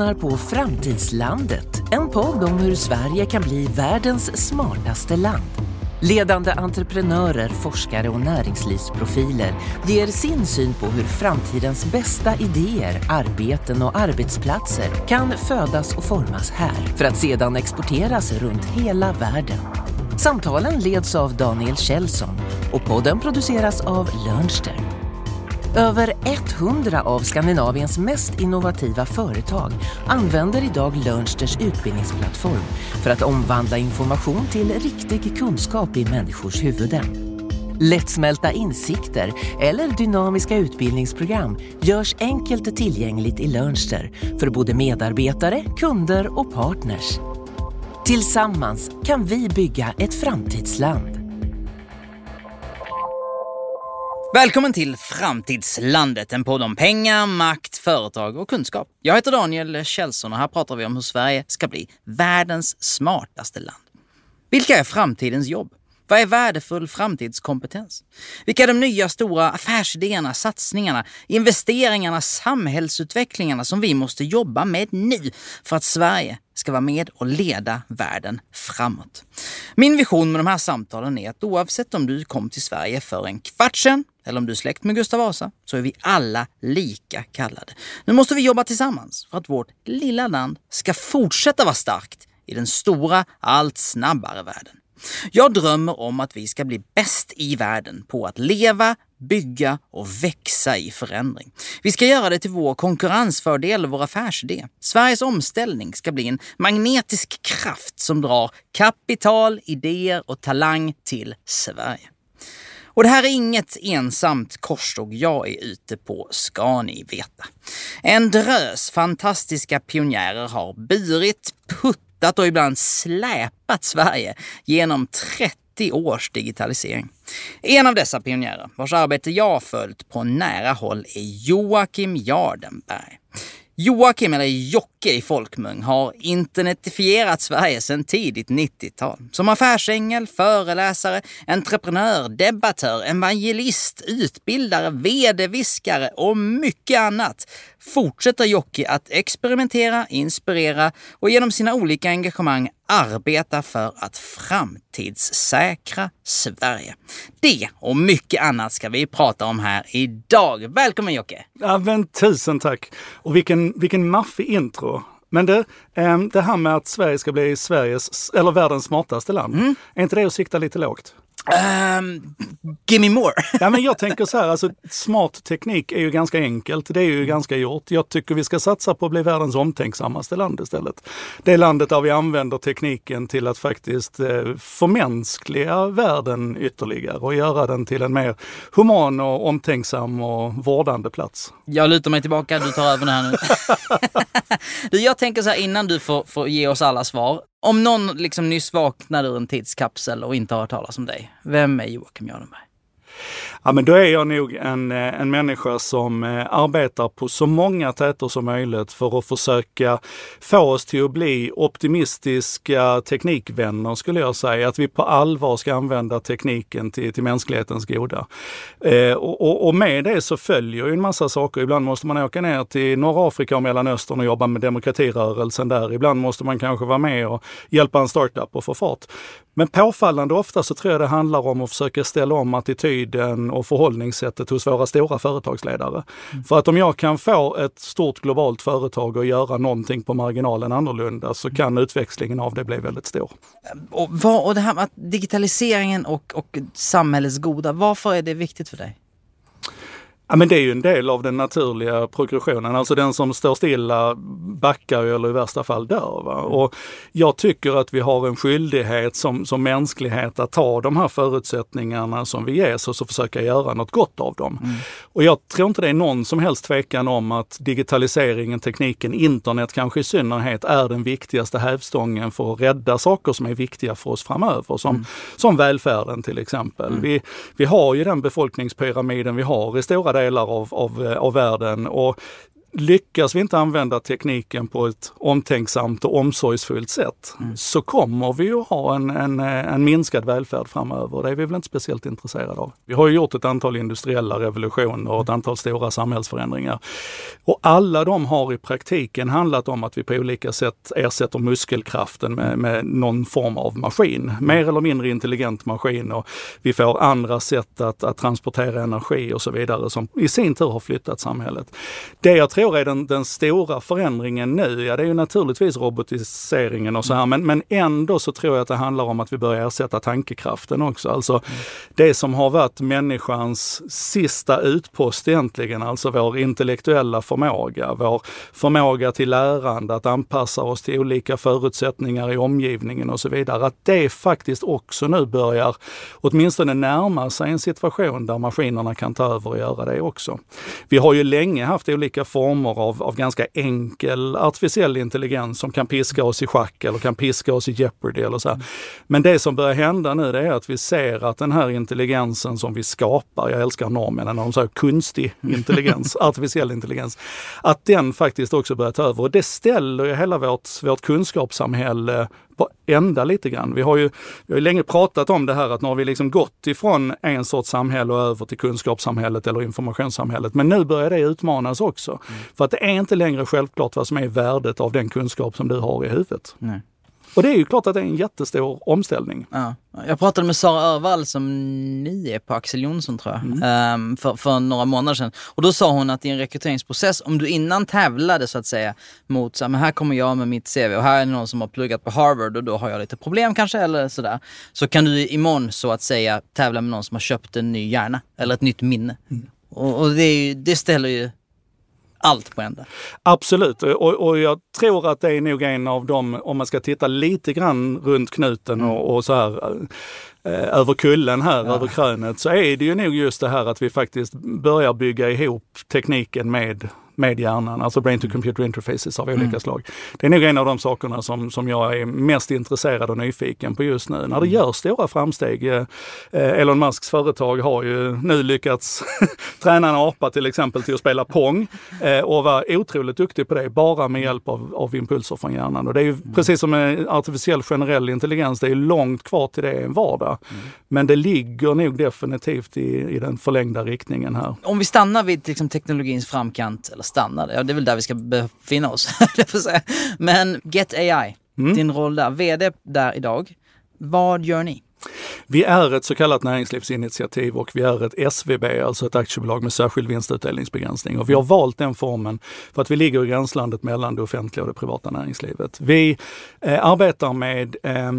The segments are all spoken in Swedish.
lyssnar på Framtidslandet, en podd om hur Sverige kan bli världens smartaste land. Ledande entreprenörer, forskare och näringslivsprofiler ger sin syn på hur framtidens bästa idéer, arbeten och arbetsplatser kan födas och formas här för att sedan exporteras runt hela världen. Samtalen leds av Daniel Kjellson och podden produceras av Lernster. Över 100 av Skandinaviens mest innovativa företag använder idag Learnsters utbildningsplattform för att omvandla information till riktig kunskap i människors huvuden. Lättsmälta insikter eller dynamiska utbildningsprogram görs enkelt tillgängligt i Learnster för både medarbetare, kunder och partners. Tillsammans kan vi bygga ett framtidsland. Välkommen till Framtidslandet, en podd om pengar, makt, företag och kunskap. Jag heter Daniel Kjellson och här pratar vi om hur Sverige ska bli världens smartaste land. Vilka är framtidens jobb? Vad är värdefull framtidskompetens? Vilka är de nya stora affärsidéerna, satsningarna, investeringarna, samhällsutvecklingarna som vi måste jobba med nu för att Sverige ska vara med och leda världen framåt? Min vision med de här samtalen är att oavsett om du kom till Sverige för en kvart sedan eller om du är släkt med Gustav Vasa, så är vi alla lika kallade. Nu måste vi jobba tillsammans för att vårt lilla land ska fortsätta vara starkt i den stora, allt snabbare världen. Jag drömmer om att vi ska bli bäst i världen på att leva, bygga och växa i förändring. Vi ska göra det till vår konkurrensfördel och vår affärsidé. Sveriges omställning ska bli en magnetisk kraft som drar kapital, idéer och talang till Sverige. Och det här är inget ensamt korståg jag är ute på, ska ni veta. En drös fantastiska pionjärer har burit, puttat och ibland släpat Sverige genom 30 års digitalisering. En av dessa pionjärer, vars arbete jag följt på nära håll, är Joakim Jardenberg. Joakim, eller Jocke i folkmun, har internetifierat Sverige sedan tidigt 90-tal. Som affärsängel, föreläsare, entreprenör, debattör, evangelist, utbildare, vd-viskare och mycket annat fortsätter Jocke att experimentera, inspirera och genom sina olika engagemang arbeta för att framtidssäkra Sverige. Det och mycket annat ska vi prata om här idag. Välkommen Jocke! Ja, men tusen tack! Och vilken, vilken maffig intro. Men det, ehm, det här med att Sverige ska bli Sveriges, eller världens smartaste land, mm. är inte det att sikta lite lågt? Um, give me more. ja, men jag tänker så här, alltså, smart teknik är ju ganska enkelt. Det är ju ganska gjort. Jag tycker vi ska satsa på att bli världens omtänksammaste land istället. Det är landet där vi använder tekniken till att faktiskt eh, förmänskliga världen ytterligare och göra den till en mer human och omtänksam och vårdande plats. Jag lutar mig tillbaka, du tar över det här nu. du, jag tänker så här innan du får, får ge oss alla svar. Om någon liksom nyss vaknade ur en tidskapsel och inte har hört talas om dig, vem är Joakim Jardenberg? Ja, men då är jag nog en, eh, en människa som eh, arbetar på så många tätor som möjligt för att försöka få oss till att bli optimistiska teknikvänner skulle jag säga. Att vi på allvar ska använda tekniken till, till mänsklighetens goda. Eh, och, och, med det så följer ju en massa saker. Ibland måste man åka ner till norra Afrika och Mellanöstern och jobba med demokratirörelsen där. Ibland måste man kanske vara med och hjälpa en startup att få fart. Men påfallande ofta så tror jag det handlar om att försöka ställa om attityden och förhållningssättet hos våra stora företagsledare. Mm. För att om jag kan få ett stort globalt företag att göra någonting på marginalen annorlunda så kan utväxlingen av det bli väldigt stor. Och, vad, och det här med digitaliseringen och, och samhällets goda, varför är det viktigt för dig? Ja, men det är ju en del av den naturliga progressionen. Alltså den som står stilla backar eller i värsta fall dör. Va? Och jag tycker att vi har en skyldighet som, som mänsklighet att ta de här förutsättningarna som vi ges och så försöka göra något gott av dem. Mm. Och jag tror inte det är någon som helst tvekan om att digitaliseringen, tekniken, internet kanske i synnerhet är den viktigaste hävstången för att rädda saker som är viktiga för oss framöver. Som, mm. som välfärden till exempel. Mm. Vi, vi har ju den befolkningspyramiden vi har i stora delar av, av, eh, av världen. Och lyckas vi inte använda tekniken på ett omtänksamt och omsorgsfullt sätt mm. så kommer vi ju ha en, en, en minskad välfärd framöver. Det är vi väl inte speciellt intresserade av. Vi har ju gjort ett antal industriella revolutioner och ett antal stora samhällsförändringar. Och alla de har i praktiken handlat om att vi på olika sätt ersätter muskelkraften med, med någon form av maskin. Mer eller mindre intelligent maskin och vi får andra sätt att, att transportera energi och så vidare som i sin tur har flyttat samhället. Det jag tror är den, den stora förändringen nu, ja det är ju naturligtvis robotiseringen och så här, men, men ändå så tror jag att det handlar om att vi börjar ersätta tankekraften också. Alltså mm. det som har varit människans sista utpost egentligen, alltså vår intellektuella förmåga, vår förmåga till lärande, att anpassa oss till olika förutsättningar i omgivningen och så vidare. Att det faktiskt också nu börjar åtminstone närma sig en situation där maskinerna kan ta över och göra det också. Vi har ju länge haft olika former av, av ganska enkel artificiell intelligens som kan piska oss i schack eller kan piska oss i Jeopardy eller så. Här. Men det som börjar hända nu det är att vi ser att den här intelligensen som vi skapar, jag älskar norrmännen när de säger kunstig intelligens, artificiell intelligens, att den faktiskt också börjar ta över. Och det ställer ju hela vårt, vårt kunskapssamhälle på ända lite grann. Vi har ju vi har ju länge pratat om det här att nu har vi liksom gått ifrån en sorts samhälle och över till kunskapssamhället eller informationssamhället. Men nu börjar det utmanas också. Mm. För att det är inte längre självklart vad som är värdet av den kunskap som du har i huvudet. Nej. Och det är ju klart att det är en jättestor omställning. Ja. Jag pratade med Sara Örvall som ni är på Axel Jonsson tror jag, mm. um, för, för, några månader sedan. Och då sa hon att i en rekryteringsprocess, om du innan tävlade så att säga mot, så här, men här kommer jag med mitt CV och här är någon som har pluggat på Harvard och då har jag lite problem kanske eller sådär. Så kan du imorgon så att säga tävla med någon som har köpt en ny hjärna eller ett nytt minne. Mm. Och, och det, ju, det ställer ju allt på ända. Absolut, och, och, jag tror att det är nog en av dem, om man ska titta lite grann runt knuten och, och så här eh, över kullen här, ja. över krönet, så är det ju nog just det här att vi faktiskt börjar bygga ihop tekniken med med hjärnan, alltså brain to mm. computer interfaces av olika mm. slag. Det är nog en av de sakerna som, som jag är mest intresserad och nyfiken på just nu. När det mm. görs stora framsteg. Eh, Elon Musks företag har ju nu lyckats träna en apa till exempel till att spela pong eh, och vara otroligt duktig på det, bara med hjälp av, av impulser från hjärnan. Och det är ju mm. precis som med artificiell generell intelligens, det är långt kvar till det en vardag. Mm. Men det ligger nog definitivt i, i den förlängda riktningen här. Om vi stannar vid liksom, teknologins framkant, eller stannade. Ja, det är väl där vi ska befinna oss. Men Get AI, mm. din roll där, VD där idag. Vad gör ni? Vi är ett så kallat näringslivsinitiativ och vi är ett SVB, alltså ett aktiebolag med särskild vinstutdelningsbegränsning. Och vi har valt den formen för att vi ligger i gränslandet mellan det offentliga och det privata näringslivet. Vi eh, arbetar med eh,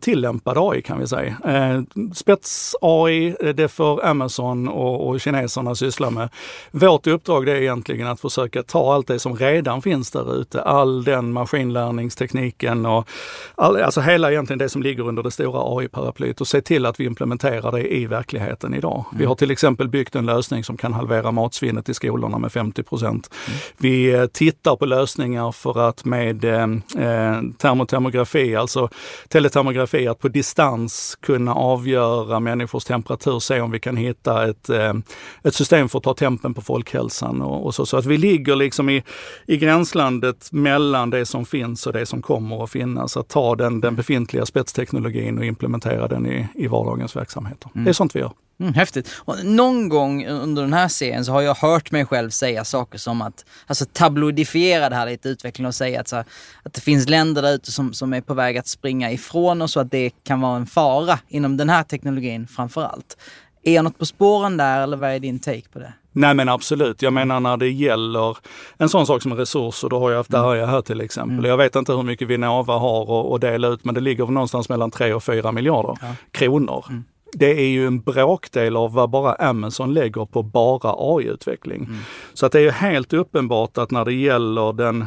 tillämpad AI kan vi säga. Eh, Spets-AI, eh, det får Amazon och, och kineserna syssla med. Vårt uppdrag är egentligen att försöka ta allt det som redan finns där ute, all den maskinlärningstekniken och all, alltså hela egentligen det som ligger under det stora AI-paraplyet och se till att vi implementerar det i verkligheten idag. Mm. Vi har till exempel byggt en lösning som kan halvera matsvinnet i skolorna med 50 procent. Mm. Vi eh, tittar på lösningar för att med eh, eh termotermografi, alltså teletermografi tomografi, att på distans kunna avgöra människors temperatur, se om vi kan hitta ett, eh, ett system för att ta tempen på folkhälsan och, och, så. Så att vi ligger liksom i, i gränslandet mellan det som finns och det som kommer att finnas. Att ta den, den befintliga spetsteknologin och implementera den i, i vardagens verksamheter. Mm. Det är sånt vi gör. Mm, häftigt. Och någon gång under den här serien så har jag hört mig själv säga saker som att, alltså tabloidifiera det här lite, utvecklingen och säga att, så att det finns länder där ute som, som är på väg att springa ifrån och så att det kan vara en fara inom den här teknologin framför allt. Är jag något på spåren där eller vad är din take på det? Nej men absolut. Jag menar när det gäller en sån sak som resurser, då har jag haft Darja här till exempel. Mm. Jag vet inte hur mycket Vinnova har att dela ut men det ligger någonstans mellan 3 och 4 miljarder ja. kronor. Mm det är ju en bråkdel av vad bara Amazon lägger på bara AI-utveckling. Mm. Så att det är ju helt uppenbart att när det gäller den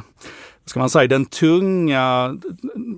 ska man säga, den tunga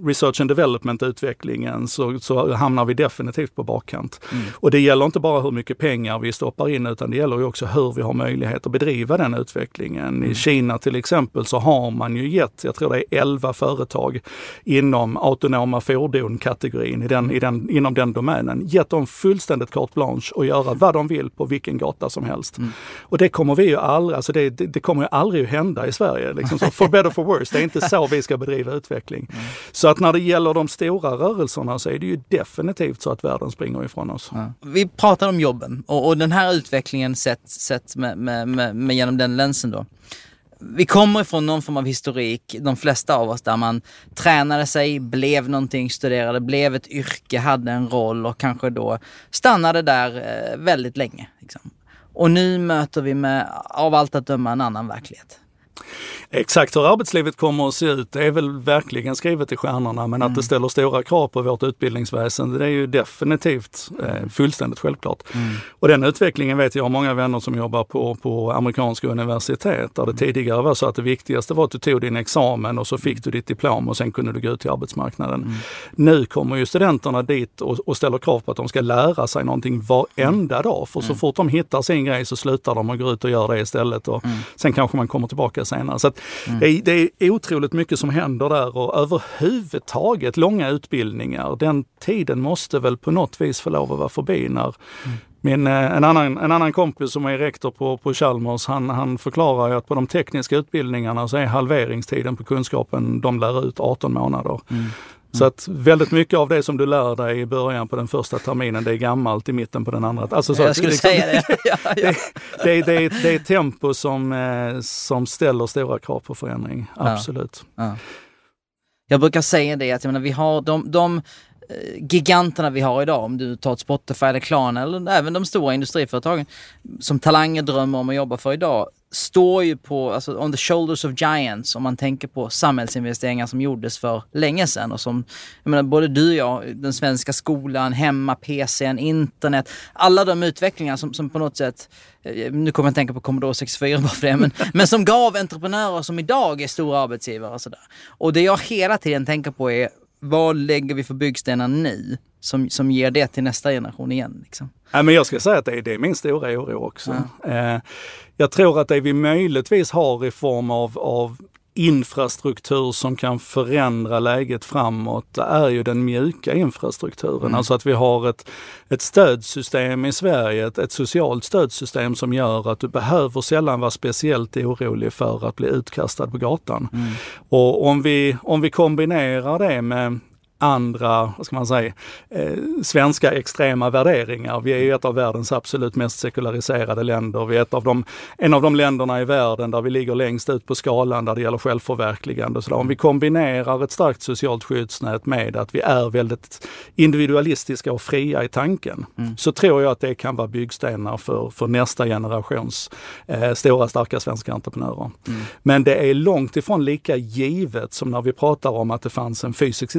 research and development-utvecklingen så, så hamnar vi definitivt på bakkant. Mm. Och det gäller inte bara hur mycket pengar vi stoppar in utan det gäller ju också hur vi har möjlighet att bedriva den utvecklingen. Mm. I Kina till exempel så har man ju gett, jag tror det är 11 företag inom autonoma fordon-kategorin i den, i den, inom den domänen, gett dem fullständigt carte blanche och göra vad de vill på vilken gata som helst. Mm. Och det kommer vi ju aldrig, alltså det, det, det kommer ju aldrig att hända i Sverige. Liksom så, for better for worse, det är inte så vi ska bedriva utveckling. Mm. Så att när det gäller de stora rörelserna så är det ju definitivt så att världen springer ifrån oss. Ja. Vi pratar om jobben och, och, den här utvecklingen sett, sett med, med, med, med genom den länsen då vi kommer ifrån någon form av historik, de flesta av oss, där man tränade sig, blev någonting, studerade, blev ett yrke, hade en roll och kanske då stannade där eh, väldigt länge. Liksom. Och nu möter vi med, av allt att döma, en annan verklighet. Exakt hur arbetslivet kommer att se ut, det är väl verkligen skrivet i stjärnorna. Men mm. att det ställer stora krav på vårt utbildningsväsende, det är ju definitivt eh, fullständigt självklart. Mm. Och den utvecklingen vet jag har många vänner som jobbar på, på amerikanska universitet, där det mm. tidigare var så att det viktigaste var att du tog din examen och så fick du ditt diplom och sen kunde du gå ut till arbetsmarknaden. Mm. Nu kommer ju studenterna dit och, och, ställer krav på att de ska lära sig någonting varenda dag. För så mm. fort de hittar sin grej så slutar de och går ut och gör det istället. Och mm. Sen kanske man kommer tillbaka senare. Så Mm. Det, är, det, är otroligt mycket som händer där och överhuvudtaget långa utbildningar, den tiden måste väl på något vis få lov att vara förbi när mm. Min, eh, en, annan, en annan kompis som är rektor på, på Chalmers, han, han förklarar ju att på de tekniska utbildningarna så är halveringstiden på kunskapen de lär ut 18 månader. Mm. Så att väldigt mycket av det som du lär dig i början på den första terminen, det är gammalt i mitten på den andra. Alltså så jag skulle liksom, säga det. ja, ja. det, det, det, det, är ett tempo som, eh, som ställer stora krav på förändring, absolut. Ja, jag brukar säga det att jag menar, vi har de, de giganterna vi har idag, om du tar ett Spotify eller Klarna eller även de stora industriföretagen som talanger drömmer om att jobba för idag, står ju på, alltså on the shoulders of giants om man tänker på samhällsinvesteringar som gjordes för länge sedan och som, jag menar både du och jag, den svenska skolan, hemma, PCn, internet, alla de utvecklingar som, som på något sätt, eh, nu kommer jag att tänka på Commodore 64 bara för det, men, men som gav entreprenörer som idag är stora arbetsgivare och sådär. Och det jag hela tiden tänker på är vad lägger vi för byggstenar nu som, som ger det till nästa generation igen? Liksom? Ja, men jag ska säga att det är, det är min stora oro också. Ja. Eh, jag tror att det vi möjligtvis har i form av, av infrastruktur som kan förändra läget framåt är ju den mjuka infrastrukturen. Mm. Alltså att vi har ett, ett stödsystem i Sverige, ett, ett, socialt stödsystem som gör att du behöver sällan vara speciellt orolig för att bli utkastad på gatan. Mm. Och om vi, om vi kombinerar det med andra, vad ska man säga, eh, svenska extrema värderingar. Vi är ju ett av världens absolut mest sekulariserade länder. Vi är ett av de, en av de länderna i världen där vi ligger längst ut på skalan där det gäller självförverkligande. Så om vi kombinerar ett starkt socialt skyddsnät med att vi är väldigt individualistiska och fria i tanken, mm. så tror jag att det kan vara byggstenar för, för nästa generations eh, stora starka svenska entreprenörer. Mm. Men det är långt ifrån lika givet som när vi pratar om att det fanns en fysisk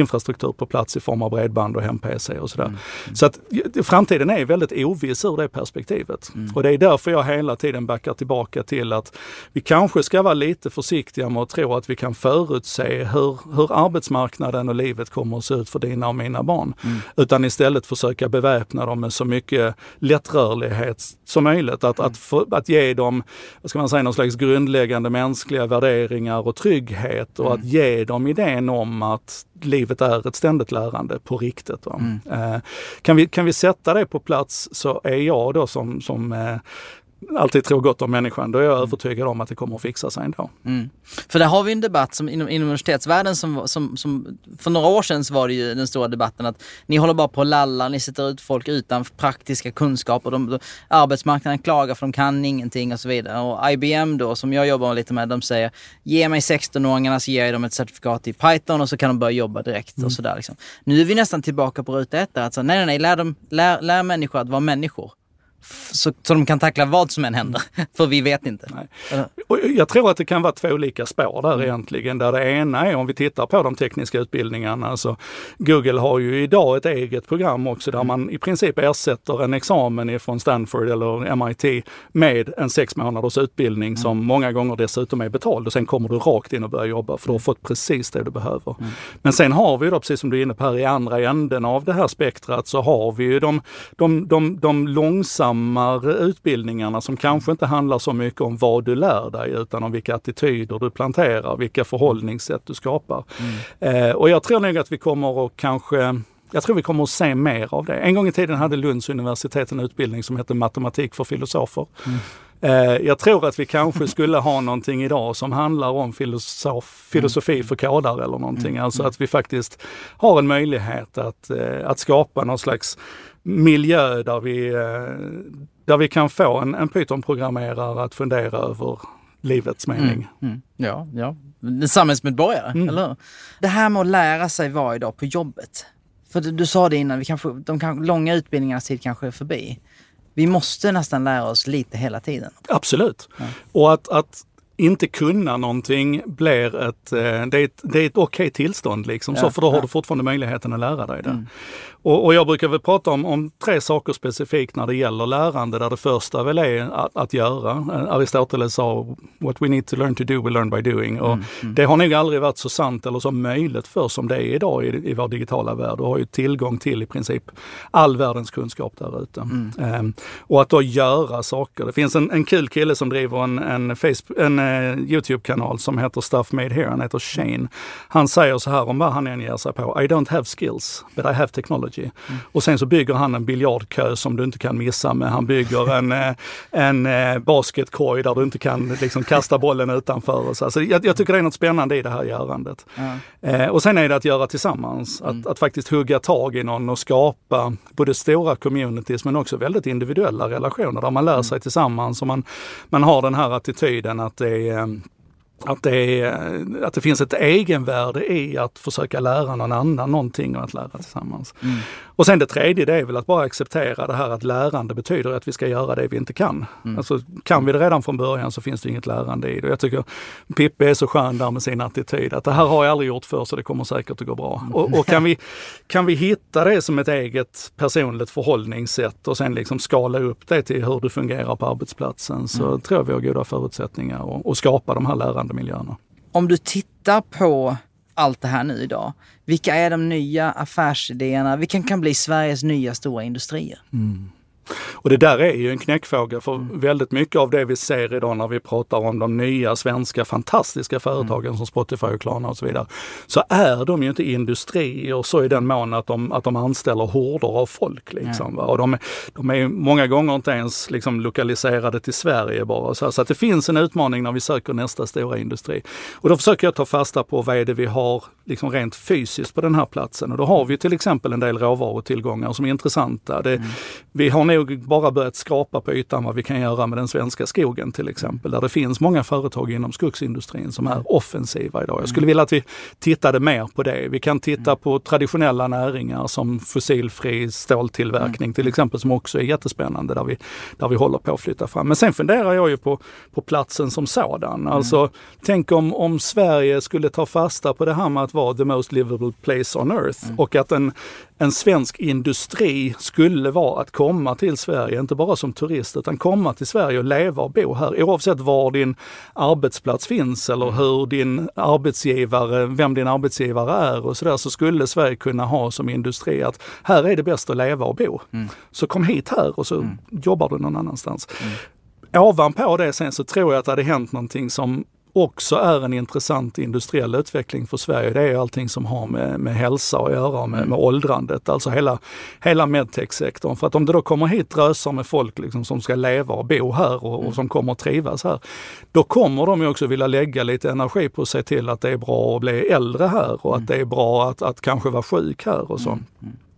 infrastruktur på plats i form av bredband och hem-PC och sådär. Mm. Mm. Så att framtiden är väldigt oviss ur det perspektivet. Mm. Och det är därför jag hela tiden backar tillbaka till att vi kanske ska vara lite försiktiga med att tro att vi kan förutse hur, hur arbetsmarknaden och livet kommer att se ut för dina och mina barn. Mm. Utan istället försöka beväpna dem med så mycket lättrörlighet som möjligt. Att, att, för, att ge dem, vad ska man säga, någon slags grundläggande mänskliga värderingar och trygghet och att mm. ge dem idén om att livet är ett ständigt lärande på riktigt. Mm. Eh, kan, vi, kan vi sätta det på plats så är jag då som, som eh, alltid tror gott om människan, då är jag mm. övertygad om att det kommer att fixa sig ändå. Mm. För där har vi en debatt som inom, inom universitetsvärlden som, som, som, för några år sedan så var det ju den stora debatten att ni håller bara på att lalla, ni sätter ut folk utan praktiska kunskaper. De, de, arbetsmarknaden klagar för de kan ingenting och så vidare. Och IBM då, som jag jobbar lite med, de säger ge mig 16-åringarna så ger jag dem ett certifikat i Python och så kan de börja jobba direkt mm. och sådär. Liksom. Nu är vi nästan tillbaka på ruta ett där. Alltså, nej, nej, nej, lär, dem, lär, lär människor att vara människor. Så, så de kan tackla vad som än händer. För vi vet inte. Nej. Och jag tror att det kan vara två olika spår där mm. egentligen. Där det ena är om vi tittar på de tekniska utbildningarna. Alltså, Google har ju idag ett eget program också där mm. man i princip ersätter en examen från Stanford eller MIT med en sex månaders utbildning mm. som många gånger dessutom är betald och sen kommer du rakt in och börjar jobba för du har mm. fått precis det du behöver. Mm. Men sen har vi då, precis som du är inne på här, i andra änden av det här spektrat så har vi ju de, de, de, de långsammare utbildningarna som kanske inte handlar så mycket om vad du lär dig utan om vilka attityder du planterar, vilka förhållningssätt du skapar. Mm. Eh, och jag tror nog att vi kommer att kanske jag tror vi kommer att se mer av det. En gång i tiden hade Lunds universitet en utbildning som hette matematik för filosofer. Mm. Eh, jag tror att vi kanske skulle ha någonting idag som handlar om filosof, filosofi mm. för kodare eller någonting. Mm. Alltså att vi faktiskt har en möjlighet att, eh, att skapa någon slags miljö där vi, eh, där vi kan få en, en Python-programmerare att fundera över livets mening. Mm, mm. Ja, ja. Samhällsmedborgare, mm. eller Det här med att lära sig varje dag på jobbet. För du, du sa det innan, vi kanske, de kan, långa utbildningarnas tid kanske är förbi. Vi måste nästan lära oss lite hela tiden. Absolut. Ja. Och att, att inte kunna någonting blir ett, eh, det är ett, det är ett okej okay tillstånd liksom, ja, så, för då har du fortfarande möjligheten att lära dig det. Mm. Och, och, jag brukar väl prata om, om, tre saker specifikt när det gäller lärande, där det första väl är att, att göra. Aristoteles sa “What we need to learn to do, we learn by doing”. Och mm, mm. Det har nog aldrig varit så sant eller så möjligt för som det är idag i, i vår digitala värld. Du har ju tillgång till i princip all världens kunskap där ute. Um, och att då göra saker. Det finns en, en kul kille som driver en, en, Facebook, en uh, Youtube-kanal som heter Stuff Made Here. Han heter Shane. Han säger så här om vad han än ger sig på. I don't have skills, but I have technology. Mm. Och sen så bygger han en biljardkö som du inte kan missa med. Han bygger en, eh, en eh, basketkorg där du inte kan liksom, kasta bollen utanför. Så alltså, jag, jag, tycker det är något spännande i det här görandet. Mm. Eh, och sen är det att göra tillsammans. Att, mm. att faktiskt hugga tag i någon och skapa både stora communities men också väldigt individuella relationer där man lär mm. sig tillsammans och man, man har den här attityden att det är att det, är, att det finns ett egenvärde i att försöka lära någon annan någonting och att lära tillsammans. Mm. Och sen det tredje det är väl att bara acceptera det här att lärande betyder att vi ska göra det vi inte kan. Mm. Alltså kan vi det redan från början så finns det inget lärande i det. Jag tycker Pippi är så skön där med sin attityd att det här har jag aldrig gjort förr så det kommer säkert att gå bra. Och, och, kan, vi, kan vi hitta det som ett eget personligt förhållningssätt och sen liksom skala upp det till hur det fungerar på arbetsplatsen så mm. tror jag vi har goda förutsättningar att skapa de här lärandemiljöerna. Om du tittar på allt det här nu idag. Vilka är de nya affärsidéerna? Vilka kan bli Sveriges nya stora industrier? Mm. Och det där är ju en knäckfråga för mm. väldigt mycket av det vi ser idag när vi pratar om de nya svenska fantastiska företagen mm. som Spotify och Klarna och så vidare. Så är de ju inte industrier så i den mån att de, att de anställer horder av folk. Liksom. Och de, de är många gånger inte ens liksom, lokaliserade till Sverige bara. Så, så att det finns en utmaning när vi söker nästa stora industri. Och då försöker jag ta fasta på vad är det vi har liksom rent fysiskt på den här platsen. Och då har vi till exempel en del råvarutillgångar som är intressanta. Det, mm. Vi har nog nog bara börjat skrapa på ytan vad vi kan göra med den svenska skogen till exempel. Där det finns många företag inom skogsindustrin som är offensiva idag. Jag skulle vilja att vi tittade mer på det. Vi kan titta på traditionella näringar som fossilfri ståltillverkning till exempel som också är jättespännande där vi, där vi håller på att flytta fram. Men sen funderar jag ju på, på platsen som sådan. Alltså mm. tänk om, om Sverige skulle ta fasta på det här med att vara the most livable place on earth mm. och att en, en svensk industri skulle vara att komma till Sverige, inte bara som turist, utan komma till Sverige och leva och bo här oavsett var din arbetsplats finns eller hur din arbetsgivare, vem din arbetsgivare är och sådär, så skulle Sverige kunna ha som industri att här är det bäst att leva och bo. Mm. Så kom hit här och så mm. jobbar du någon annanstans. Mm. Ovanpå det sen så tror jag att det hade hänt någonting som också är en intressant industriell utveckling för Sverige. Det är allting som har med, med hälsa att göra, med, med åldrandet, alltså hela, hela medtech-sektorn. För att om det då kommer hit drösar med folk liksom som ska leva och bo här och, och som kommer att trivas här, då kommer de ju också vilja lägga lite energi på att se till att det är bra att bli äldre här och att det är bra att, att kanske vara sjuk här och så.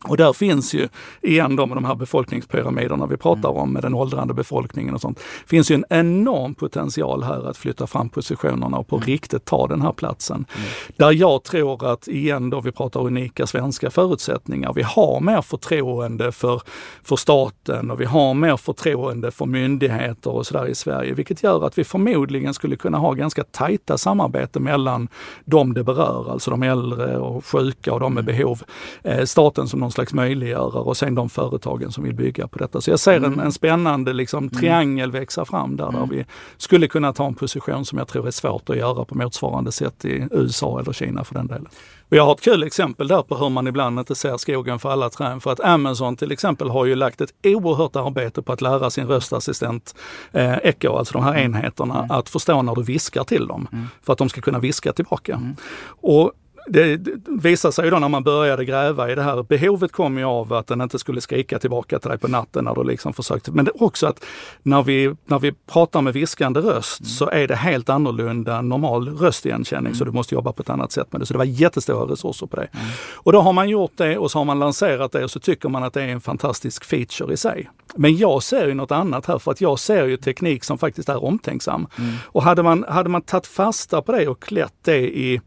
Och där finns ju, igen då med de här befolkningspyramiderna vi pratar om, med den åldrande befolkningen och sånt, finns ju en enorm potential här att flytta fram positionerna och på mm. riktigt ta den här platsen. Mm. Där jag tror att, igen då vi pratar unika svenska förutsättningar, vi har mer förtroende för, för staten och vi har mer förtroende för myndigheter och sådär i Sverige, vilket gör att vi förmodligen skulle kunna ha ganska tajta samarbete mellan de det berör, alltså de äldre och sjuka och de med mm. behov. Eh, staten som någon slags möjliggörare och sen de företagen som vill bygga på detta. Så jag ser mm. en, en spännande liksom, mm. triangel mm. växa fram där, mm. där vi skulle kunna ta en position som jag tror är svårt att göra på motsvarande sätt i USA eller Kina för den delen. Och jag har ett kul exempel där på hur man ibland inte ser skogen för alla träd. För att Amazon till exempel har ju lagt ett oerhört arbete på att lära sin röstassistent eh, Echo, alltså de här mm. enheterna, mm. att förstå när du viskar till dem. För att de ska kunna viska tillbaka. Och det, visade sig då när man började gräva i det här, behovet kom ju av att den inte skulle skrika tillbaka till dig på natten när du liksom försökte. Men också att när vi, när vi pratar med viskande röst mm. så är det helt annorlunda normal röstigenkänning mm. så du måste jobba på ett annat sätt med det. Så det var jättestora resurser på det. Mm. Och då har man gjort det och så har man lanserat det och så tycker man att det är en fantastisk feature i sig. Men jag ser ju något annat här för att jag ser ju teknik som faktiskt är omtänksam. Mm. Och hade man, hade man tagit fasta på det och klätt det i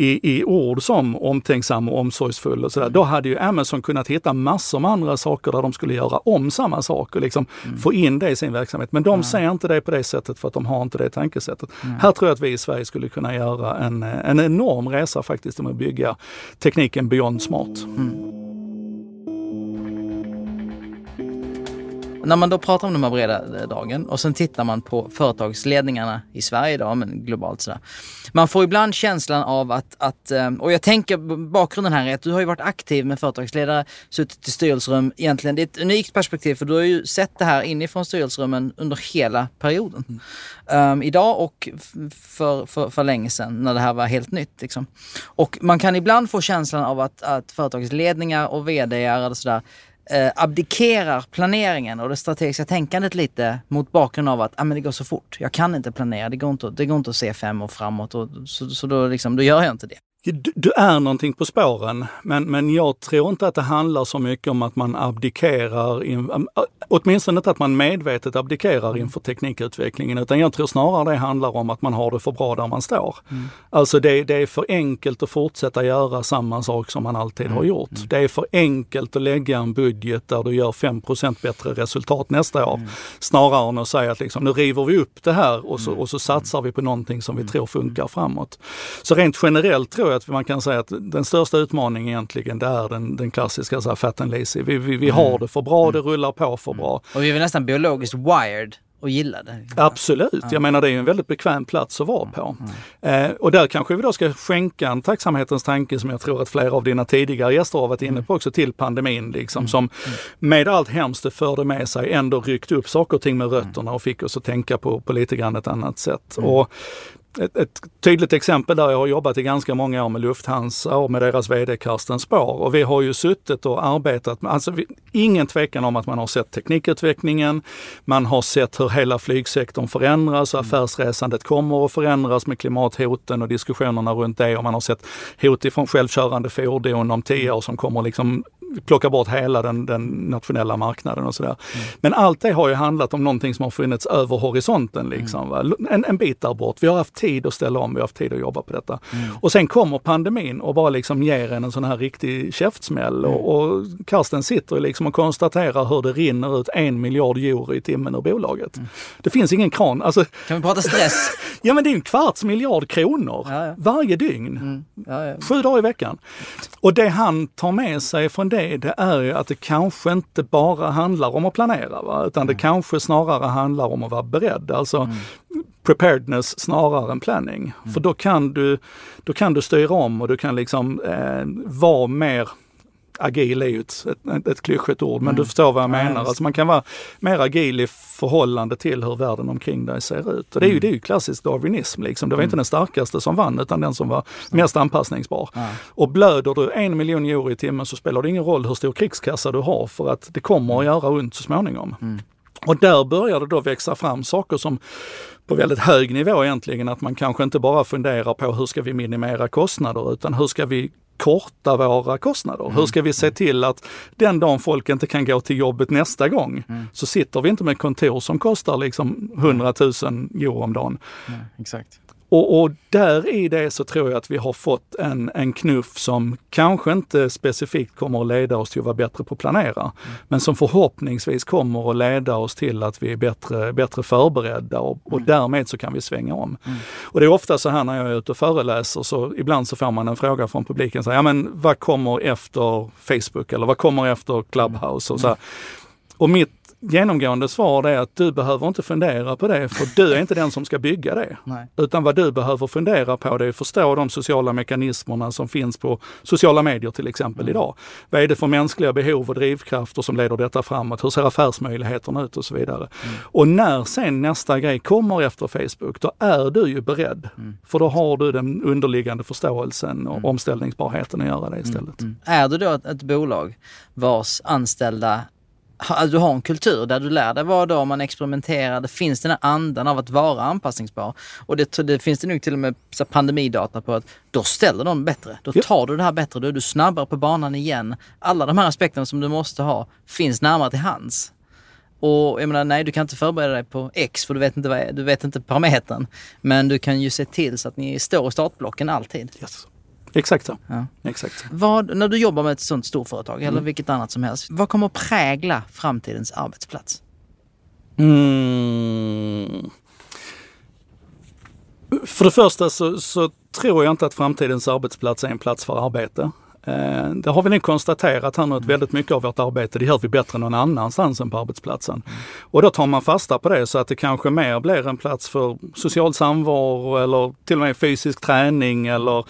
i, i ord som omtänksam och omsorgsfull och sådär, då hade ju Amazon kunnat hitta massor med andra saker där de skulle göra om samma sak och liksom mm. få in det i sin verksamhet. Men de ja. ser inte det på det sättet för att de har inte det tankesättet. Mm. Här tror jag att vi i Sverige skulle kunna göra en, en enorm resa faktiskt med att bygga tekniken beyond smart. Mm. När man då pratar om de här breda dragen och sen tittar man på företagsledningarna i Sverige idag, men globalt sådär. Man får ibland känslan av att, att, eh, och jag tänker bakgrunden här är att du har ju varit aktiv med företagsledare, suttit i styrelserum egentligen. Det är ett unikt perspektiv för du har ju sett det här inifrån styrelserummen under hela perioden. Mm. Um, idag och för, för, för länge sedan när det här var helt nytt. Liksom. Och man kan ibland få känslan av att, att företagsledningar och VD och sådär eh, abdikerar planeringen och det strategiska tänkandet lite mot bakgrund av att ah, men det går så fort. Jag kan inte planera, det går inte, det går inte att se fem år framåt och, så, så då, liksom, då gör jag inte det. Du, du, är någonting på spåren, men, men jag tror inte att det handlar så mycket om att man abdikerar, in, åtminstone inte att man medvetet abdikerar mm. inför teknikutvecklingen, utan jag tror snarare det handlar om att man har det för bra där man står. Mm. Alltså det, det, är för enkelt att fortsätta göra samma sak som man alltid mm. har gjort. Mm. Det är för enkelt att lägga en budget där du gör 5% bättre resultat nästa år, mm. snarare än att säga att liksom, nu river vi upp det här och så, mm. och så satsar vi på någonting som vi tror funkar framåt. Så rent generellt tror jag att man kan säga att den största utmaningen egentligen det är den, den klassiska så här, fat and lazy. Vi, vi, vi har det för bra, det rullar på för bra. Och vi är nästan biologiskt wired och gilla det. Absolut, ja. jag menar det är ju en väldigt bekväm plats att vara på. Mm. Eh, och där kanske vi då ska skänka en tacksamhetens tanke som jag tror att flera av dina tidigare gäster har varit inne på också till pandemin liksom mm. som med allt hemskt det förde med sig ändå ryckte upp saker och ting med rötterna och fick oss att tänka på, på lite grann ett annat sätt. Mm. Och ett, ett, tydligt exempel där jag har jobbat i ganska många år med Lufthansa och med deras VD Karsten Spar. Och vi har ju suttit och arbetat med, alltså vi, ingen tvekan om att man har sett teknikutvecklingen, man har sett hur hela flygsektorn förändras, mm. affärsresandet kommer att förändras med klimathoten och diskussionerna runt det och man har sett hot ifrån självkörande fordon om tio år som kommer liksom plocka bort hela den, den nationella marknaden och sådär. Mm. Men allt det har ju handlat om någonting som har funnits över horisonten. Liksom, mm. en, en bit där bort. Vi har haft tid att ställa om, vi har haft tid att jobba på detta. Mm. Och sen kommer pandemin och bara liksom ger en en sån här riktig käftsmäll. Och, mm. och Karsten sitter liksom och konstaterar hur det rinner ut en miljard euro i timmen ur bolaget. Mm. Det finns ingen kran. Alltså, kan vi prata stress? ja men det är en kvarts miljard kronor ja, ja. varje dygn. Mm. Ja, Sju dagar i veckan. Och det han tar med sig från det, det är ju att det kanske inte bara handlar om att planera, va? utan det mm. kanske snarare handlar om att vara beredd. Alltså mm. preparedness snarare än planning. Mm. För då kan, du, då kan du styra om och du kan liksom eh, vara mer agil är ju ett, ett, ett klyschigt ord, men mm. du förstår vad jag menar. Ja, alltså man kan vara mer agil i förhållande till hur världen omkring dig ser ut. Och det är ju, mm. det är ju klassisk darwinism. Liksom. Det var mm. inte den starkaste som vann, utan den som var mest anpassningsbar. Ja. Och blöder du en miljon euro i timmen så spelar det ingen roll hur stor krigskassa du har, för att det kommer att göra ont så småningom. Mm. Och där börjar det då växa fram saker som på väldigt hög nivå egentligen, att man kanske inte bara funderar på hur ska vi minimera kostnader, utan hur ska vi korta våra kostnader? Hur ska vi se till att den dagen folk inte kan gå till jobbet nästa gång så sitter vi inte med kontor som kostar liksom 100 000 euro om dagen. Nej, exakt. Och, och där i det så tror jag att vi har fått en, en knuff som kanske inte specifikt kommer att leda oss till att vara bättre på att planera, mm. men som förhoppningsvis kommer att leda oss till att vi är bättre, bättre förberedda och, och mm. därmed så kan vi svänga om. Mm. Och det är ofta så här när jag är ute och föreläser, så ibland så får man en fråga från publiken, så här, ja men vad kommer efter Facebook eller vad kommer efter Clubhouse? Och, så här. och mitt genomgående svar är att du behöver inte fundera på det, för du är inte den som ska bygga det. Nej. Utan vad du behöver fundera på det är att förstå de sociala mekanismerna som finns på sociala medier till exempel mm. idag. Vad är det för mänskliga behov och drivkrafter som leder detta framåt? Hur ser affärsmöjligheterna ut och så vidare. Mm. Och när sen nästa grej kommer efter Facebook, då är du ju beredd. Mm. För då har du den underliggande förståelsen och mm. omställningsbarheten att göra det istället. Mm. Är du då ett, ett bolag vars anställda Du har en kultur där du lär dig vad dag man experimenterar. Det finns den här andan av att vara anpassningsbar. Och det, det finns det nog till och med pandemidata på att då ställer de bättre. Då tar du det här bättre. Då är du snabbare på banan igen. Alla de här aspekterna som du måste ha finns närmare till hands. Och jag menar, nej du kan inte förbereda dig på X för du vet inte, vad, du vet inte parametern. Men du kan ju se till så att ni står i startblocken alltid. Yes. Exakt så. Ja. Exakt. Vad, när du jobbar med ett sånt storföretag mm. eller vilket annat som helst, vad kommer att prägla framtidens arbetsplats? Mm. För det första så, så, tror jag inte att framtidens arbetsplats är en plats för arbete. Eh, det har vi nog konstaterat här nu att mm. väldigt mycket av vårt arbete det gör vi bättre någon annanstans än på arbetsplatsen. Mm. Och då tar man fasta på det så att det kanske mer blir en plats för social samvaro eller till och med fysisk träning eller mm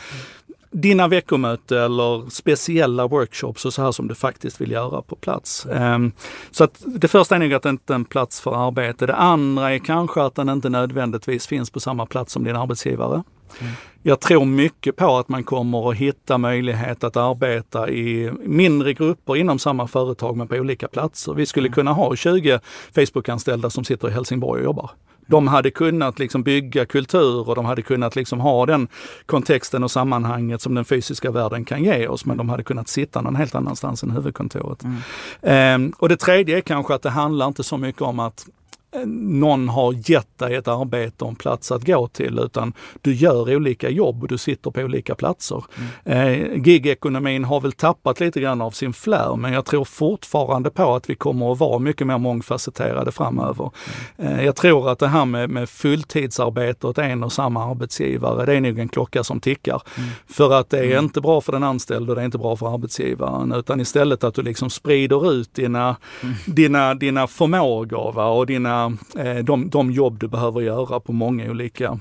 dina veckomöte eller speciella workshops och så här som du faktiskt vill göra på plats. Um, så att det första är nog att det inte är en plats för arbete. Det andra är kanske att den inte nödvändigtvis finns på samma plats som din arbetsgivare. Mm. Jag tror mycket på att man kommer att hitta möjlighet att arbeta i mindre grupper inom samma företag men på olika platser. Vi skulle mm. kunna ha 20 Facebook-anställda som sitter i Helsingborg och jobbar de hade kunnat liksom bygga kultur och de hade kunnat liksom ha den kontexten och sammanhanget som den fysiska världen kan ge oss, men de hade kunnat sitta någon helt annanstans än huvudkontoret. Mm. Eh, och det tredje är kanske att det handlar inte så mycket om att någon har gett dig ett arbete och en plats att gå till utan du gör olika jobb och du sitter på olika platser. Mm. Eh, gigekonomin har väl tappat lite grann av sin flär men jag tror fortfarande på att vi kommer att vara mycket mer mångfacetterade framöver. Mm. Eh, jag tror att det här med, med fulltidsarbete åt en och samma arbetsgivare, det är nog en klocka som tickar. Mm. För att det är mm. inte bra för den anställde och det är inte bra för arbetsgivaren utan istället att du liksom sprider ut dina, mm. dina, dina förmågor va? och dina Eh, de, de jobb du behöver göra på många olika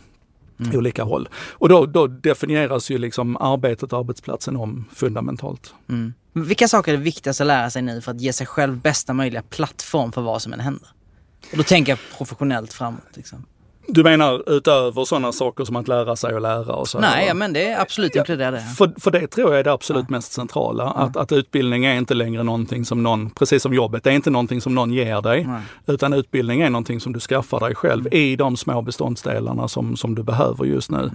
Mm. olika håll. Och då, då, definieras ju liksom arbetet och arbetsplatsen om fundamentalt. Mm. Vilka saker är det viktigast att lära sig nu för att ge sig själv bästa möjliga plattform för vad som än händer? Och då tänker jag professionellt framåt. Liksom. Du menar utöver sådana saker som att lära sig att lära och så? Nej, ja, men det är absolut ja, inkluderar det. För, för det tror jag är det absolut ja. mest centrala. Ja. Att, att utbildning är inte längre någonting som någon, precis som jobbet, det är inte någonting som någon ger dig. Nej. Utan utbildning är någonting som du skaffar dig själv mm. i de små beståndsdelarna som, som du behöver just nu.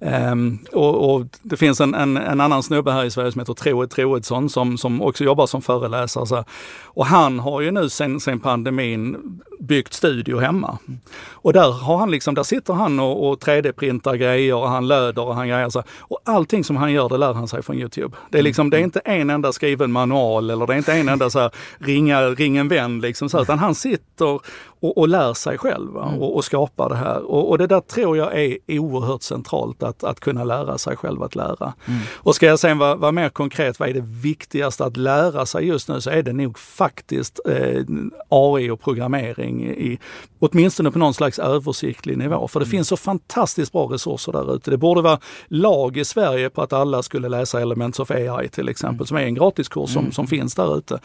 Mm. Um, och, och, det finns en, en, en, annan snubbe här i Sverige som heter Troed Troedsson som, som också jobbar som föreläsare. Så. Och han har ju nu sen, sen pandemin byggt studio hemma. Mm. Och där har han liksom, där sitter han och, och 3D-printar grejer och han löder och han grejer så. Och allting som han gör det lär han sig från Youtube. Det är liksom, det är mm. inte en enda skriven manual eller det är inte en enda så här, ringa, ring en vän liksom så, utan han sitter och, och lär sig själv mm. och, och skapar det här. Och, och, det där tror jag är oerhört centralt, att, att kunna lära sig själv att lära. Mm. Och ska jag sen vara, vara mer konkret, vad är det viktigaste att lära sig just nu så är det nog faktiskt eh, AI och programmering, i, åtminstone på någon slags översiktlig nivå. För det mm. finns så fantastiskt bra resurser där ute. Det borde vara lag i Sverige på att alla skulle läsa Elements of AI till exempel, mm. som är en gratiskurs som, mm. som finns där ute.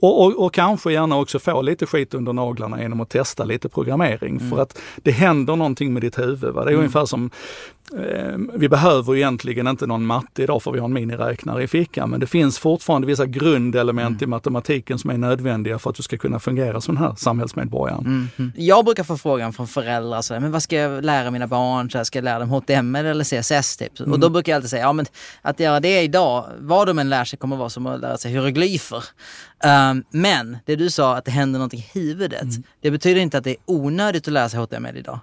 Och, och, och kanske gärna också få lite skit under naglarna genom att testa lite programmering. Mm. För att det händer någonting med ditt huvud. Va? Det är mm. ungefär som Eh, vi behöver egentligen inte någon matte idag för vi har en miniräknare i fickan, men det finns fortfarande vissa grundelement mm. i matematiken som är nödvändiga för att du ska kunna fungera som den här samhällsmedborgaren. Mm. Jag brukar få frågan från föräldrar, så men vad ska jag lära mina barn? Så här, ska jag lära dem HTML eller CSS? Typ? Och då mm. brukar jag alltid säga, ja men att göra det idag, vad de än lär sig kommer vara som att lära sig hieroglyfer. Um, men det du sa att det händer någonting i huvudet, mm. det betyder inte att det är onödigt att sig HTML idag.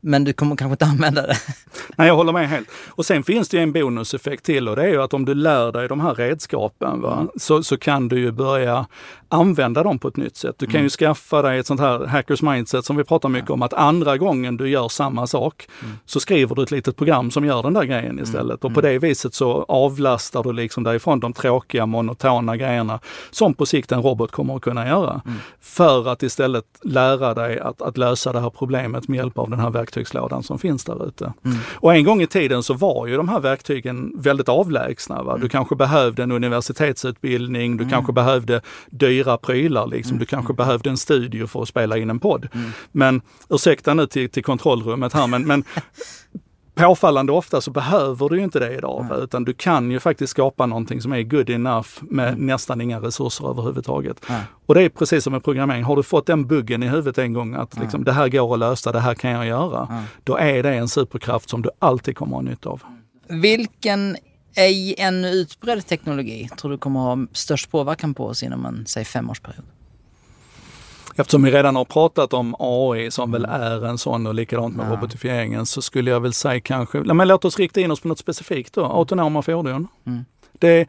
Men du kommer kanske inte använda det? Nej, jag håller med helt. Och sen finns det en bonuseffekt till och det är ju att om du lär dig de här redskapen va, så, så kan du ju börja använda dem på ett nytt sätt. Du kan mm. ju skaffa dig ett sånt här hackers mindset som vi pratar mycket ja. om, att andra gången du gör samma sak mm. så skriver du ett litet program som gör den där grejen mm. istället. Och på mm. det viset så avlastar du liksom därifrån de tråkiga monotona grejerna som på sikt en robot kommer att kunna göra. Mm. För att istället lära dig att, att lösa det här problemet med hjälp av den här verktygslådan som finns där ute. Mm. Och en gång i tiden så var ju de här verktygen väldigt avlägsna. Va? Du kanske behövde en universitetsutbildning, du kanske behövde dyra prylar. Liksom. Du kanske behövde en studio för att spela in en podd. Mm. Men ursäkta nu till, till kontrollrummet här, men, men påfallande ofta så behöver du inte det idag. Mm. Utan du kan ju faktiskt skapa någonting som är good enough med mm. nästan inga resurser överhuvudtaget. Mm. Och det är precis som med programmering. Har du fått den buggen i huvudet en gång att liksom, det här går att lösa, det här kan jag göra. Då är det en superkraft som du alltid kommer att ha nytta av. Vilken är en utbredd teknologi tror du kommer ha störst påverkan på oss inom en, säg femårsperiod? Eftersom vi redan har pratat om AI som väl är en sån och likadant med ja. robotifieringen så skulle jag väl säga kanske, men låt oss rikta in oss på något specifikt då, autonoma fordon. Mm. Det,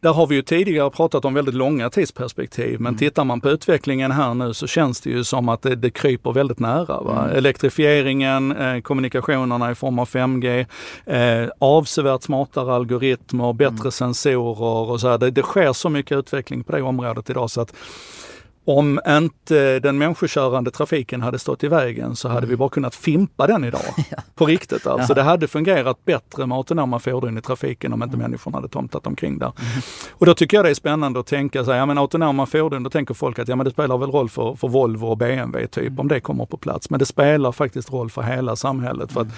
där har vi ju tidigare pratat om väldigt långa tidsperspektiv, men mm. tittar man på utvecklingen här nu så känns det ju som att det, det kryper väldigt nära. Va? Mm. Elektrifieringen, eh, kommunikationerna i form av 5G, eh, avsevärt smartare algoritmer, bättre mm. sensorer och så här. Det, det sker så mycket utveckling på det området idag så att om inte den människokörande trafiken hade stått i vägen så hade mm. vi bara kunnat fimpa den idag. ja. På riktigt alltså. Ja. Det hade fungerat bättre med autonoma fordon i trafiken om inte mm. människorna hade tomtat omkring där. Mm. Och då tycker jag det är spännande att tänka sig, ja men autonoma fordon, då tänker folk att ja men det spelar väl roll för, för Volvo och BMW typ, mm. om det kommer på plats. Men det spelar faktiskt roll för hela samhället. För att mm.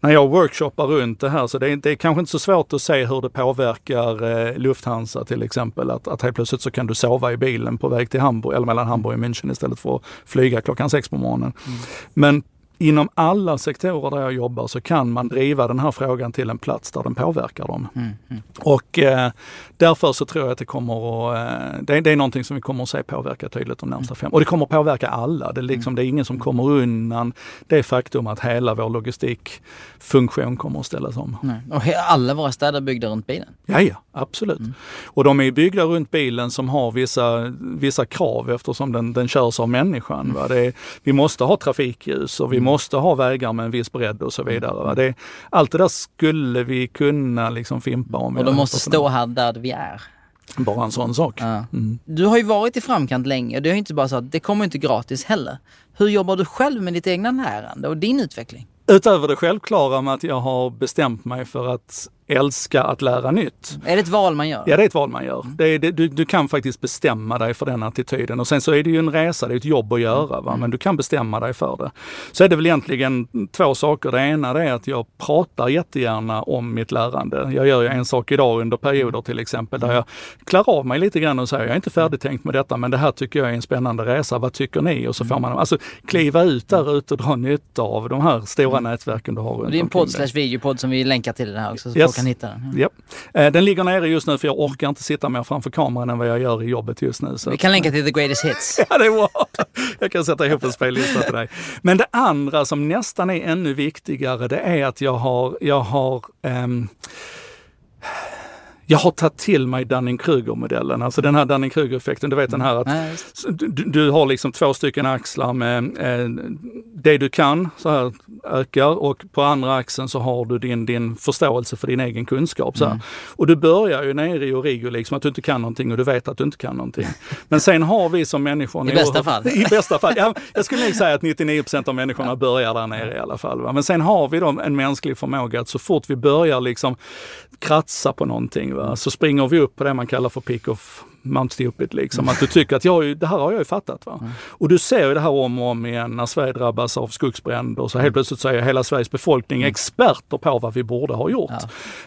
när jag workshoppar runt det här så det är, det är kanske inte så svårt att se hur det påverkar eh, Lufthansa till exempel. Att, att helt plötsligt så kan du sova i bilen på väg till Hamburg eller mellan Hamburg och München istället för att flyga klockan sex på morgonen. Mm. Men inom alla sektorer där jag jobbar så kan man driva den här frågan till en plats där den påverkar dem. Mm, mm. Och eh, därför så tror jag att det kommer att, eh, det, det, är någonting som vi kommer att se påverka tydligt de närmsta fem. Och det kommer att påverka alla. Det är, liksom, mm. det är ingen som kommer undan det faktum att hela vår logistikfunktion kommer att ställas om. Nej. Och alla våra städer är byggda runt bilen? Ja, ja absolut. Mm. Och de är byggda runt bilen som har vissa, vissa krav eftersom den, den körs av människan. Va? Det är, vi måste ha trafikljus och vi mm. Måste ha vägar med en viss bredd och så vidare. Va? Det, allt det där skulle vi kunna liksom fimpa om. Och de måste stå här där vi är. Bara en sån sak. Ja. Mm. Du har ju varit i framkant länge och det är inte bara så att det kommer inte gratis heller. Hur jobbar du själv med ditt egna lärande och din utveckling? Utöver det självklara med att jag har bestämt mig för att älska att lära nytt. Är det ett val man gör? Ja, det är ett val man gör. Det är, det, du, du, kan faktiskt bestämma dig för den attityden. Och sen så är det ju en resa, det är ett jobb att göra, va? men du kan bestämma dig för det. Så är det väl egentligen två saker. Det ena det är att jag pratar jättegärna om mitt lärande. Jag gör ju en sak idag under perioder till exempel, där jag klär av mig lite grann och säger, jag är inte färdigtänkt med detta, men det här tycker jag är en spännande resa. Vad tycker ni? Och så får man alltså kliva ut där ute och dra nytta av de här stora mm. nätverken du har runt Det är en podd slash videopodd som vi länkar till den här också. Så yes kan hitta den. Ja. Eh, den ligger nere just nu för jag orkar inte sitta mer framför kameran än vad jag gör i jobbet just nu. Så. Vi kan länka till the greatest hits. ja, det är bra. Jag kan sätta ihop en spellista till dig. Men det andra som nästan är ännu viktigare, det är att jag har, jag har um, jag har tagit till mig Dunning-Kruger-modellen, alltså den här Dunning-Kruger-effekten. Du vet den här att du, du, har liksom två stycken axlar med eh, det du kan, så här ökar och på andra axeln så har du din, din förståelse för din egen kunskap. Så mm. Och du börjar ju nere i origo, liksom att du inte kan någonting och du vet att du inte kan någonting. Men sen har vi som människor... I bästa fall. I bästa fall. Ja, jag skulle nog säga att 99% av människorna börjar där nere i alla fall. Va? Men sen har vi då en mänsklig förmåga att så fort vi börjar liksom kratsa på någonting, va? Va? Så springer vi upp på det man kallar för pick of Mount Stupid liksom. Att du tycker att jag, det här har jag ju fattat. Va? Mm. Och du ser ju det här om och om igen när Sverige drabbas av skogsbränder. Så helt plötsligt så är hela Sveriges befolkning mm. experter på vad vi borde ha gjort.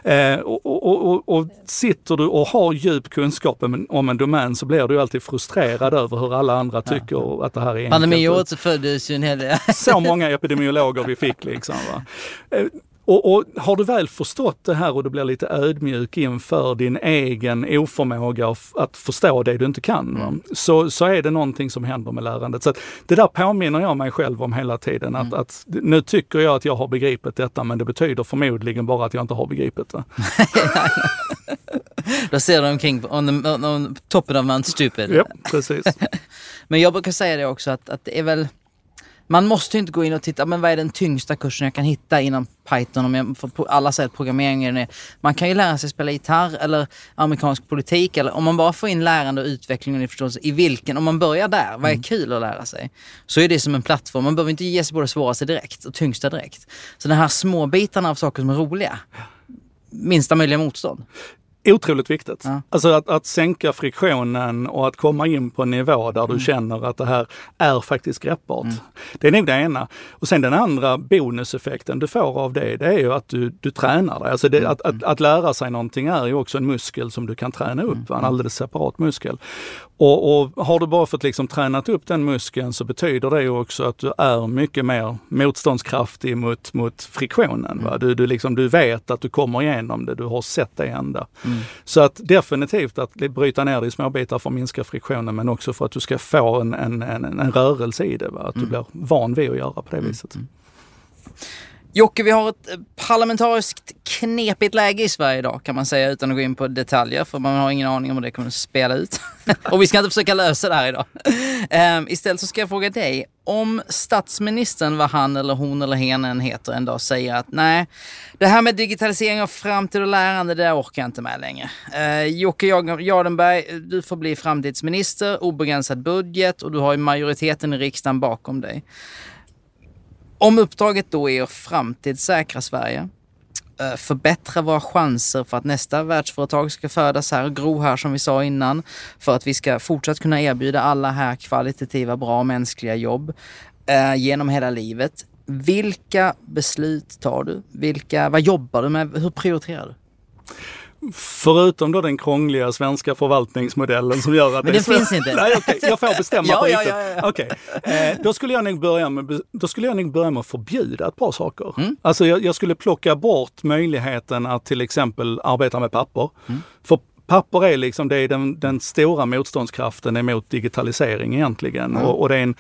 Ja. Eh, och, och, och, och, sitter du och har djup kunskap om en domän så blir du alltid frustrerad över hur alla andra tycker ja. att det här är enkelt. Pandemiåret så föddes ju en hel del. så många epidemiologer vi fick liksom. Va? Eh, och, och, har du väl förstått det här och du blir lite ödmjuk inför din egen oförmåga att förstå det du inte kan, mm. så, så är det någonting som händer med lärandet. Så det där påminner jag mig själv om hela tiden. Att, mm. att, nu tycker jag att jag har begripit detta men det betyder förmodligen bara att jag inte har begripit det. Då ser du omkring on, the, on toppen of Mount Stupid. Ja, precis. men jag brukar säga det också att, att det är väl man måste inte gå in och titta, men vad är den tyngsta kursen jag kan hitta inom Python? Om jag, för alla säger att programmering är det. Man kan ju lära sig spela gitarr eller amerikansk politik. Eller om man bara får in lärande och utveckling och förståelse i vilken, om man börjar där, vad är mm. kul att lära sig? Så är det som en plattform. Man behöver inte ge sig på det svåraste direkt och tyngsta direkt. Så de här små bitarna av saker som är roliga minsta möjliga motstånd. Otroligt viktigt. Ja. Alltså att, att sänka friktionen och att komma in på en nivå där mm. du känner att det här är faktiskt greppbart. Mm. Det är nog det ena. Och sen den andra bonuseffekten du får av det, det är ju att du, du tränar dig. Alltså det, mm. att, att, att, lära sig någonting är ju också en muskel som du kan träna upp, mm. en alldeles separat muskel. Och, och, har du bara fått liksom tränat upp den muskeln så betyder det ju också att du är mycket mer motståndskraftig mot, mot friktionen. Va? Du, du, liksom, du vet att du kommer igenom det, du har sett det hända. Mm. Så att definitivt att bryta ner det i små bitar för att minska friktionen men också för att du ska få en, en, en, en rörelse i det. Va? Att mm. du blir van vid att göra på det mm. viset. Jocke, vi har ett eh, parlamentariskt knepigt läge i Sverige idag kan man säga utan att gå in på detaljer för man har ingen aning om hur det kommer att spela ut. och vi ska inte försöka lösa det här idag. Um, istället så ska jag fråga dig, om statsministern, vad han eller hon eller hen än heter, en dag säger att nej, det här med digitalisering av framtid och lärande, det orkar jag inte med längre. Uh, Jocke Jardenberg, du får bli framtidsminister, obegränsad budget och du har ju majoriteten i riksdagen bakom dig. Om uppdraget då är att framtidssäkra Sverige, eh, förbättra våra chanser för att nästa världsföretag ska födas här och gro här som vi sa innan. För att vi ska fortsatt kunna erbjuda alla här kvalitativa, bra mänskliga jobb eh, genom hela livet. Vilka beslut tar du? Vilka, vad jobbar du med? Hur prioriterar du? Förutom då den krångliga svenska förvaltningsmodellen som gör att... Men det, det finns inte? Nej, okay. Jag får bestämma ja, på ja, ja, ja. Okay. Eh, då, skulle jag nog börja med, då skulle jag nog börja med att förbjuda ett par saker. Mm. Alltså jag, jag, skulle plocka bort möjligheten att till exempel arbeta med papper. Mm. För papper är liksom det är den, den stora motståndskraften emot digitalisering egentligen. Mm. Och, och, det är en,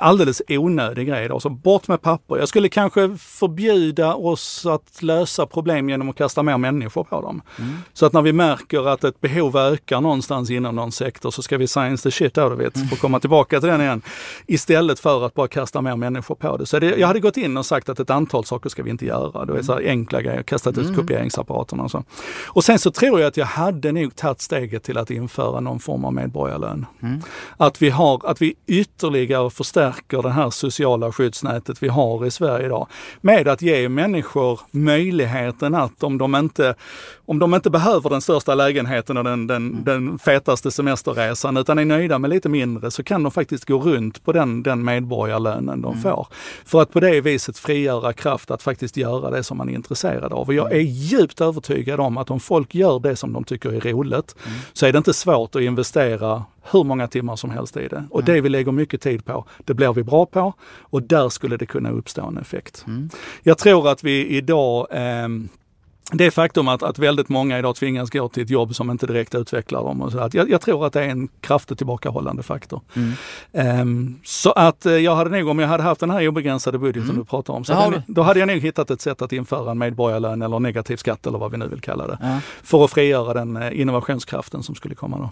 alldeles onödig grej. Då. Så bort med papper. Jag skulle kanske förbjuda oss att lösa problem genom att kasta mer människor på dem. Mm. Så att när vi märker att ett behov ökar någonstans inom någon sektor så ska vi science the shit out of it, mm. för att komma tillbaka till den igen. Istället för att bara kasta mer människor på det. Så det, jag hade gått in och sagt att ett antal saker ska vi inte göra. Det är så enkla grejer, kastat ut mm. kopieringsapparaterna och så. Och sen så tror jag att jag hade nog tagit steget till att införa någon form av medborgarlön. Mm. Att vi har, att vi ytterligare förstärker det här sociala skyddsnätet vi har i Sverige idag. Med att ge människor möjligheten att om de inte, om de inte behöver den största lägenheten och den, den, mm. den fetaste semesterresan utan är nöjda med lite mindre så kan de faktiskt gå runt på den, den medborgarlönen de mm. får. För att på det viset frigöra kraft att faktiskt göra det som man är intresserad av. Och jag är djupt övertygad om att om folk gör det som de tycker är roligt mm. så är det inte svårt att investera hur många timmar som helst i det. Och mm. det vi lägger mycket tid på, det blir vi bra på och där skulle det kunna uppstå en effekt. Mm. Jag tror att vi idag eh, det faktum att, att väldigt många idag tvingas gå till ett jobb som inte direkt utvecklar dem. Och så att jag, jag tror att det är en kraftigt tillbakahållande faktor. Mm. Um, så att uh, jag hade nog, om jag hade haft den här obegränsade budgeten mm. du pratar om, så hade, då hade jag nog hittat ett sätt att införa en medborgarlön eller negativ skatt eller vad vi nu vill kalla det. Ja. För att frigöra den uh, innovationskraften som skulle komma då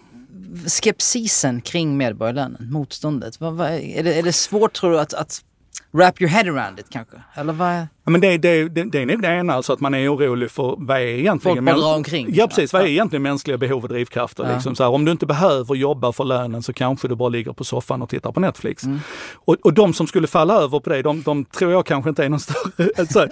skepsisen kring medborgarlönen, motståndet? Vad, vad, är, det, är det svårt tror du att, att wrap your head around it kanske? Eller vad? Ja, men det, det, det, det är nog det ena, alltså att man är orolig för vad är egentligen... Folk bara omkring. Ja precis, vad är egentligen mänskliga behov och drivkrafter? Ja. Liksom, så här, om du inte behöver jobba för lönen så kanske du bara ligger på soffan och tittar på Netflix. Mm. Och, och de som skulle falla över på det, de, de tror jag kanske inte är någon större... Alltså,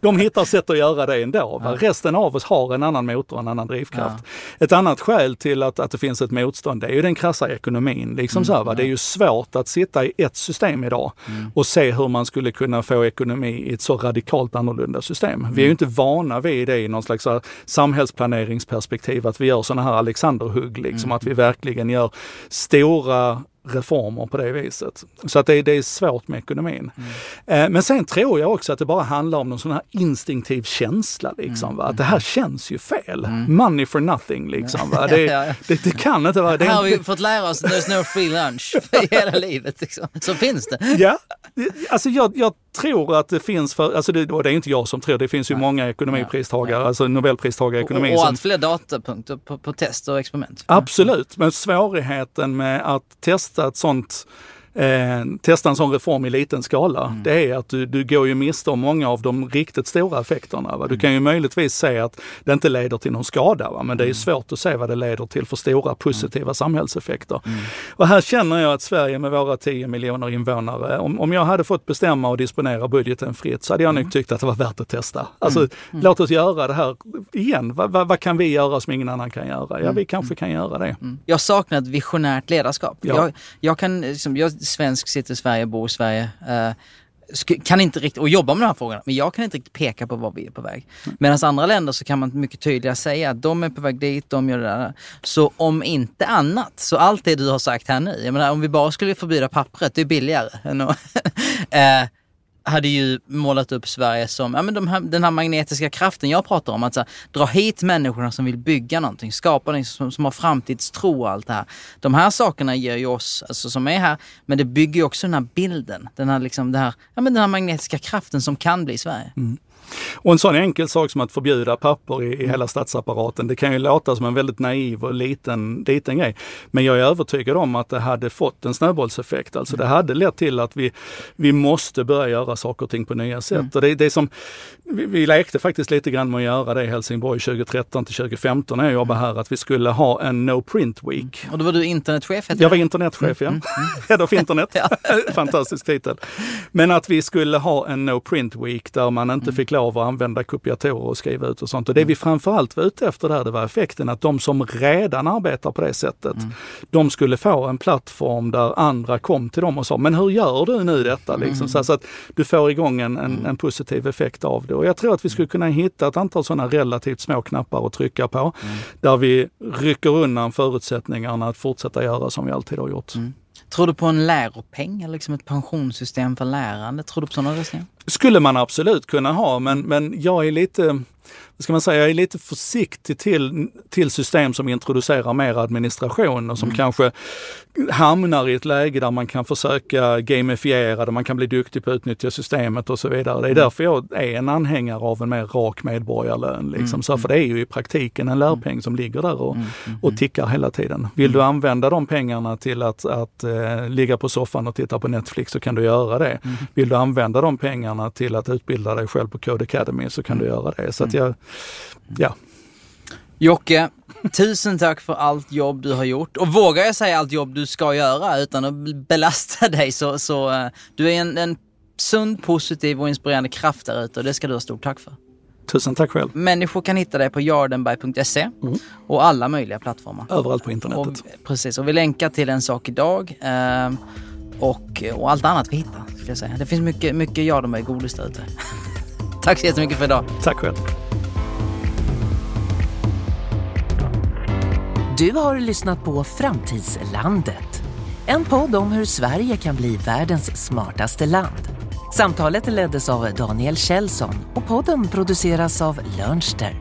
de hittar sätt att göra det ändå. Va? Resten av oss har en annan motor, en annan drivkraft. Ett annat skäl till att, att det finns ett motstånd, det är ju den krassa ekonomin. Liksom Mm. så här, va? Det är ju svårt att sitta i ett system idag och se hur man skulle kunna få ekonomi i ett så radikalt annorlunda system. Vi är ju inte vana vid det i någon slags här samhällsplaneringsperspektiv, att vi gör sådana här Alexanderhugg, liksom, att vi verkligen gör stora reformer på det viset. Så att det, det är svårt med ekonomin. Eh, men sen tror jag också att det bara handlar om någon sån här instinktiv känsla. Liksom, va? Att det här känns ju fel. Money for nothing. Liksom, va? Det, det, det kan inte vara... Det Här är har vi fått lära oss there's no free lunch för hela livet. Liksom. Så finns det. ja, alltså jag, jag tror att det finns, för, alltså det, och det är inte jag som tror, det finns ju många ekonomipristagare, alltså nobelpristagare i ekonomi. Och, och allt fler datapunkter på, på test och experiment. Absolut, men svårigheten med att testa ett sånt Eh, testa en sån reform i liten skala, Mm. det är att du, du går ju miste om många av de riktigt stora effekterna. Va? Du Mm. kan ju möjligtvis se att det inte leder till någon skada, va? men det är Mm. svårt att se vad det leder till för stora positiva samhällseffekter. Och här känner jag att Sverige med våra 10 miljoner invånare, om, om jag hade fått bestämma och disponera budgeten fritt så hade jag nog tyckt att det var värt att testa. Alltså låt oss göra det här igen. Vad vad- vad kan vi göra som ingen annan kan göra? Ja, vi kanske kan göra det. Jag saknar ett visionärt ledarskap. Ja. Jag, jag kan, liksom, jag svensk, sitter i Sverige, bor i Sverige. eh, kan inte riktigt, och jobbar med de här frågorna, men jag kan inte riktigt peka på var vi är på väg. Medan andra länder så kan man mycket tydligare säga att de är på väg dit, de gör det där. Så om inte annat, så allt det du har sagt här nu, jag menar om vi bara skulle förbjuda pappret, det är billigare. än att- eh, hade ju målat upp Sverige som, ja men de här, den här magnetiska kraften jag pratar om, att så här, dra hit människorna som vill bygga någonting, skapa någonting som, som har framtidstro och allt det här. De här sakerna ger ju oss, alltså som är här, men det bygger ju också den här bilden, den här liksom, det här, ja men den här magnetiska kraften som kan bli Sverige. Mm. Och en sån enkel sak som att förbjuda papper i, i hela statsapparaten, det kan ju låta som en väldigt naiv och liten, liten grej. Men jag är övertygad om att det hade fått en snöbollseffekt. Alltså det hade lett till att vi, vi måste börja göra saker och ting på nya sätt. Och det, det som, vi, vi lekte faktiskt lite grann med att göra det i Helsingborg 2013 till 2015 när jag jobbade här, att vi skulle ha en No Print Week. Och då var du internetchef, Jag var internetchef, ja. Head of Internet. Fantastisk titel. Men att vi skulle ha en No Print Week där man inte fick lov att använda kopiatorer och skriva ut och sånt. Och det vi framförallt var ute efter där, det var effekten att de som redan arbetar på det sättet, de skulle få en plattform där andra kom till dem och sa, men hur gör du nu detta? Liksom, så, så att du får igång en, en, en positiv effekt av det. Och jag tror att vi skulle kunna hitta ett antal sådana relativt små knappar att trycka på, där vi rycker undan förutsättningarna att fortsätta göra som vi alltid har gjort. Tror du på en läropeng eller liksom ett pensionssystem för lärande? Tror du på sådana lösningar? skulle man absolut kunna ha, men, men jag är lite, vad ska man säga, jag är lite försiktig till, till system som introducerar mer administration och som kanske hamnar i ett läge där man kan försöka gamifiera det, man kan bli duktig på att utnyttja systemet och så vidare. Det är därför jag är en anhängare av en mer rak medborgarlön. Liksom. Så för det är ju i praktiken en lärpeng som ligger där och, och tickar hela tiden. Vill du använda de pengarna till att, att eh, ligga på soffan och titta på Netflix så kan du göra det. Vill du använda de pengarna till att utbilda dig själv på Code Academy så kan du göra det. Så att jag, ja, Jocke, tusen tack för allt jobb du har gjort. Och vågar jag säga allt jobb du ska göra utan att belasta dig så, så eh, du är en, en sund, positiv och inspirerande kraft där ute och det ska du ha stort tack för. tusen tack själv. Människor kan hitta dig på jardenberg.se och alla möjliga plattformar. Överallt på Och, internetet. precis, och vi länkar till En sak idag eh, och, och allt annat vi hittar. Skulle jag säga. Det finns mycket, mycket Jardenberg godis där ute. Tack så jättemycket för idag. Tack själv. Du har lyssnat på Framtidslandet. En podd om hur Sverige kan bli världens smartaste land. Samtalet leddes av Daniel Kjellson och podden produceras av Lönster.